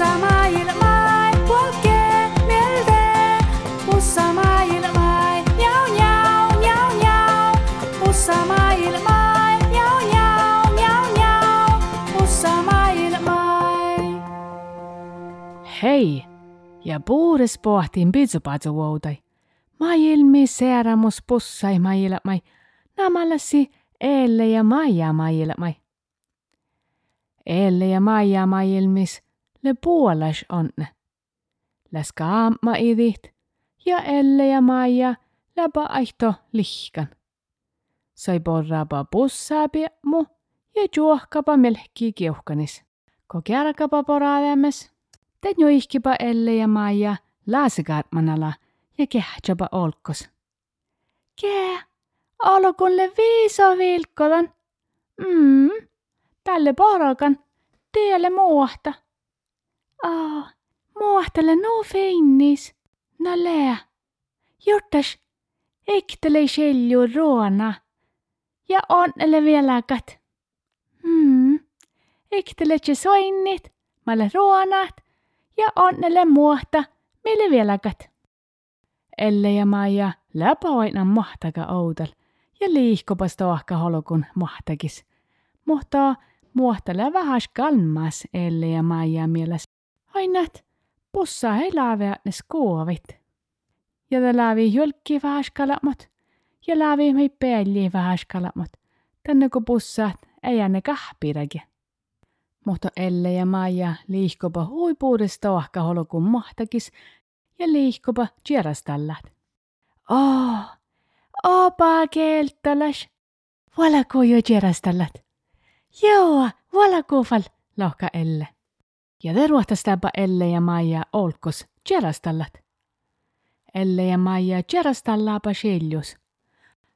Pussa maailmai, polkee maailmai. Hei! Ja puures pohtiin pizzupatsuoutai. Maailmi seeramus pussai maailmai. Namalasi elle ja maija maailmai. Elle ja maija maailmis le puolas onne. Läs kaamma idit ja elle ja maija läpä aihto lihkan. Sai porraapa pussaapi mu ja juohkapa melkki kiuhkanis. Ko kärkapa poraadames, te juihkipa elle ja maija laasikaatmanala ja kehtsapa olkos. Kää, alkulle viiso vilkkodan. Mm, tälle porokan, tielle muuhta. Aa, muuhtele no feinnis. No lää. Juttas, iktele selju ruona. Ja onnele vieläkat. Hmm, iktele soinnit, malle ruonat ja onnele muuhta, mille vieläkat. Elle ja Maija läpäoinan mahtaka outal ja liihkopas tohka holokun mahtakis. Mutta muhtele vähäs kalmas Elle ja Maija mieles. Ainat, pussa ei laavea ne skuovit. Ja te laavi julkki vähäs kalamot ja laavi mei päälli vähäs kalamot. Tänne kun pussaat ei ne kahpiragi. Mutta Elle ja Maija liihkopa huipuudesta tohka holokun mahtakis ja liihkupa tjerastallat. Oh, opa keltalas. Valako jo tjerastallat. Joo, valakofal, lohka Elle. Ja te ruohtastapa Elle ja Maija olkos tjerastallat. Elle ja Maija tjerastallaapa seljus.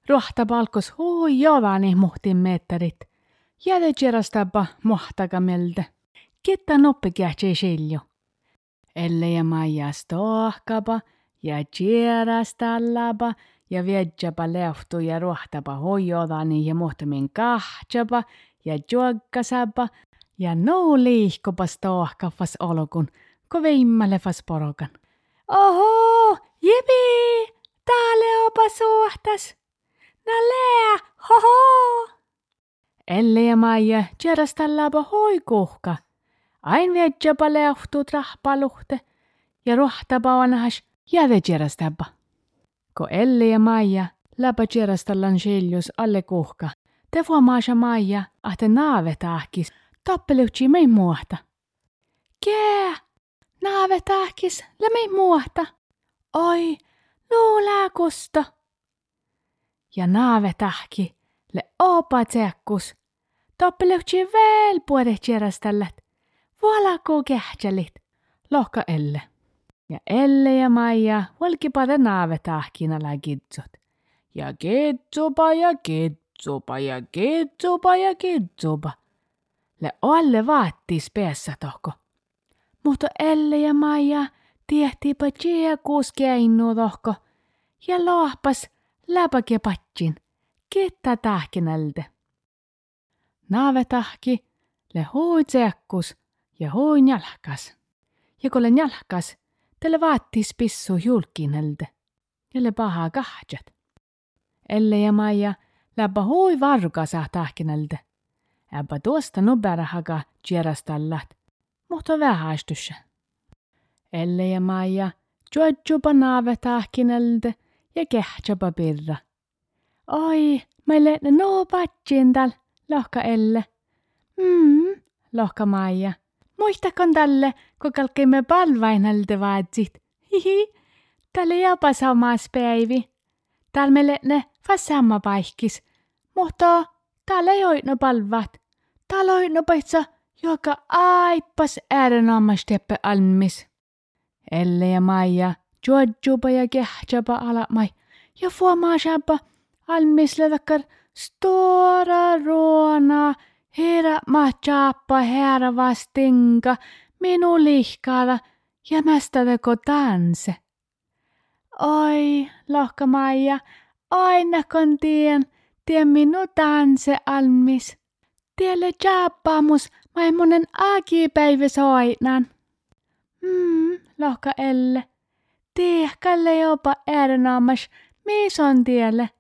Ruohta palkos hui jovani muhtin mettarit. Ja te tjerastapa mohtaka melde. Ketta noppikähtsee selju. Elle ja Maija stohkapa ja tjerastallapa ja viedjapa lehtu ja ruohtapa hoijodani ja muhtamin kahtsapa ja juokkasapa ja no liihkopas tohkafas olokun, ko veimmälefas porokan. Oho, jipi, täällä opa suhtas. No lää, hoho. Elle ja Maija tjerastallapa hoikuhka. Ain viedjapa lehtu trahpaluhte ja ruohtapa vanhas jäde tjerastapa. Ko Elle ja Maija läpä tjerastallan seljus alle kuhka. Te Maija, ahte naave tahkis, tappelutsi mei muohta. Kää, naave tahkis, le mei muohta. Oi, luulää kusta. Ja naave tahki, le opa tsekkus. Tappelutsi veel puodet tjerastallat. Vuolakuu kähtsälit, lohka Elle. Ja Elle ja Maija volkipade naave tahkinala kitsut. Ja kitsupa ja kitsupa ja kitsupa ja kitsupa. Le alle vaattis peessä tohko. Mutta Elle ja Maija tiehtiipä tjekuus keinnu tohko. Ja lohpas läpäke patsin. Kitta tahkinalde. Naave tahki, le hui tsekkus ja hui njalkas. Ja kun le njalkas, Tälle vaattis pissu julkinelde. Jälle paha kahtsat. Elle ja Maija läppä hui varka saa Äppä tuosta nuberahaga tjerastallat. Mutta vähäistyssä. Elle ja Maija juodjupa naave tahkinelde ja kehtsapa pirra. Oi, meille ne no patsin täl, lohka Elle. Mm, lohka Maija. Muistakan tälle, kun kalkeimme palvainalta vaatsit. Hihi, tälle jopa samas päivi. Täällä meille ne fassamma paikis. Mutta täällä ei oitno palvat. Täällä oitno paitsa, joka aippas äärenommasteppe almis. Elle ja Maija, juodjupa ja kehtsapa alamai. Ja fuomaasapa almis ledakkar stora ruona Herra maachappa herra vastinka, minu lihkada ja mästädeko tanse. Oi, lohka Maija, aina kun tien, tien minu tanse almis. Tielle jaappamus, monen akipäivä soinan. Mm, lohka Elle. Tiehkälle jopa äärenaamas, mis on tielle.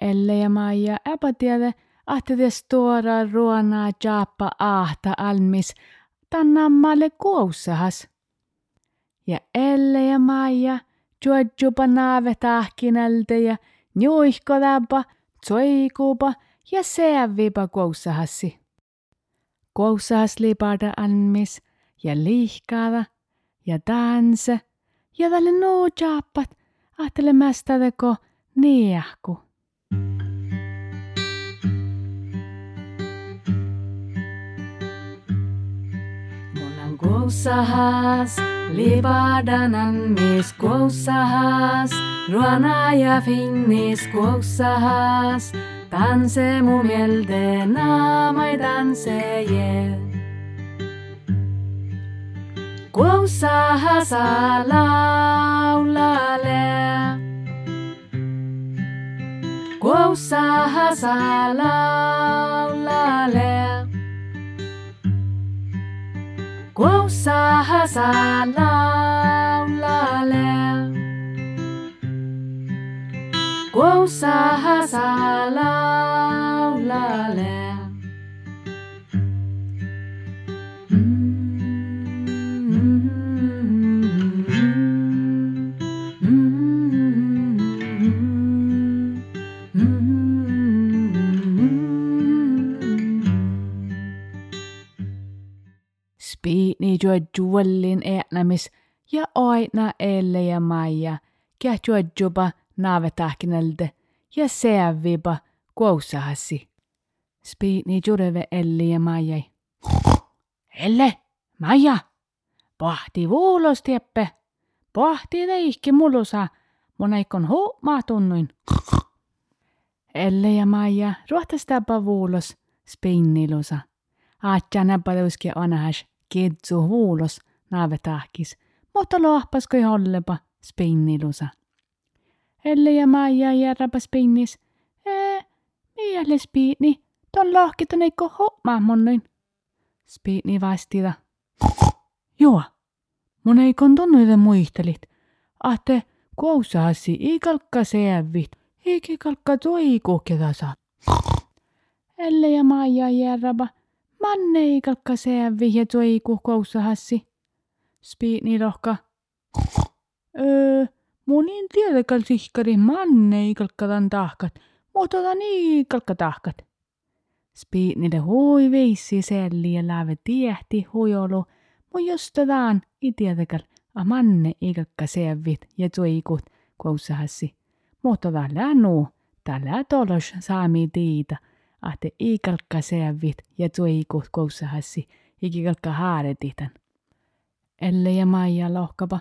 Elle ja Maija äpätielle, ahte te stora ruonaa jaappa ahta almis, tannammalle kuussahas. Ja Elle ja Maija juodjupa naave tahkinalta ja njuihkodapa, tsoikupa ja seävipa kuussahassi. Kuussahas lipada almis ja liihkaada ja tanse ja tälle noo jaappat ahtele mästädeko niehku. Munan kuussahas libadanan mis kuussahas ruana ja finnis Танце мумель де на майданце е. Коусаха са laulale. Коусаха са laulale. Коусаха са laulale. Коусаха са laulale. Juojuollin eänamis ja aina elle ja maija, ja juojupa naavetahkinalde ja seävipa kuussahassi. Spiini jureve elli ja maijai. Elle, maija, pohti vuulos tieppe, pohti teihki mulusa, monaikon huu tunnuin. Elle ja maija ruohtastapa vuulos, spinnilusa. Aatja näppädeuski anahas kitsu vuulos naavetahkis, mutta lohpasko hollepa spinnilusa. Elle ja Maija järräpä spinnis. Ee, miele spiini, ton lohkiton eikö homma monnoin. Spiini vastida. Joo, mun ei kontonnoiden muistelit. Ahte, kuusahasi ikalkka seävit, eikä kalkka toiku ketä saa. Elle ja Maija järräpä. Manne ei kalkka seävi ja toiku kuusahasi. Spiini lohka. Öö, mun in tiedäkään sihkari manne ei kalkkadan tahkat, mutta otan niin kalkka tahkat. Spiinille hui veissi selli ja läve tiehti huijolu, mun jostataan ei tiedäkään, a manne ei kalkka seävit ja toikut kuusahasi. Mutta tällä nuu, tällä tolos saami tiitä, ahte ei kalkka seävit ja toikut kuusahasi, eikä kalkka haaretitan. Elle ja Maija lohkapa,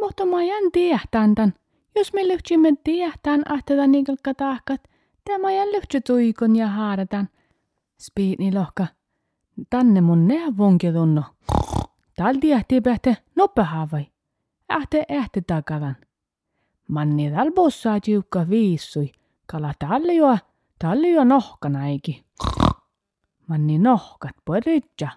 mutta mä jään tiehtään tän. Jos me lyhtsimme tiehtään ahtetaan niikalkka tahkat, tämä jään lyhtsä tuikon ja haarataan. Spiini lohka, tänne mun neuvonkin tunno. Täällä tiehtii pähte nopehaa vai? Ähte ähte takavan. Manni täällä bossaa tiukka viissui. Kala täällä täällä jo nohkana eiki. Manni nohkat poritja.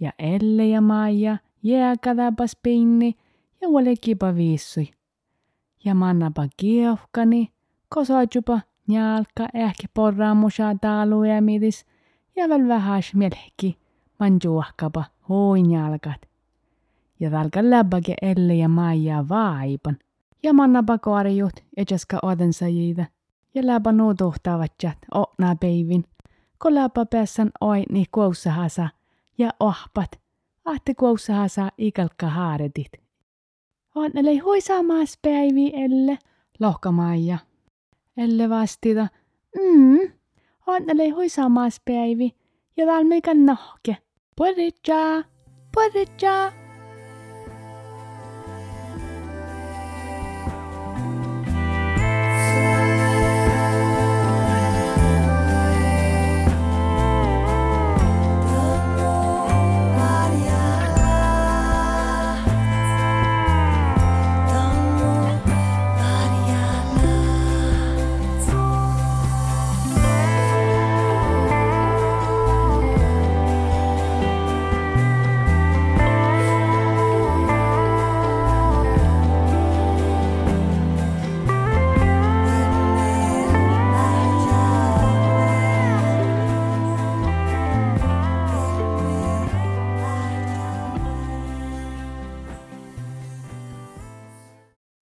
Ja Elle ja Maija jääkätäpäs pinni ja olekipa viissui. Ja mannapa kiehkani, kosajupa njalka ehkä porraamusa taaluja midis ja väl vähäs melki man juohkapa hoin jalkat. Ja välkä läbäke Elle ja Maija vaipan. Ja mannapa koarjut ja jaska odensa jiitä. Ja läpä nuutuhtavat jat okna peivin. Kun läpä päässän oini kuussahasa ja ohpat ahte kuussahasa ikalkka haaretit. Onnelei huisaamas päivi Elle, lohka Maija. Elle vastida, mm, onnelei huisaamas päivi, ja meikä nohke. Puolitja, puolitja.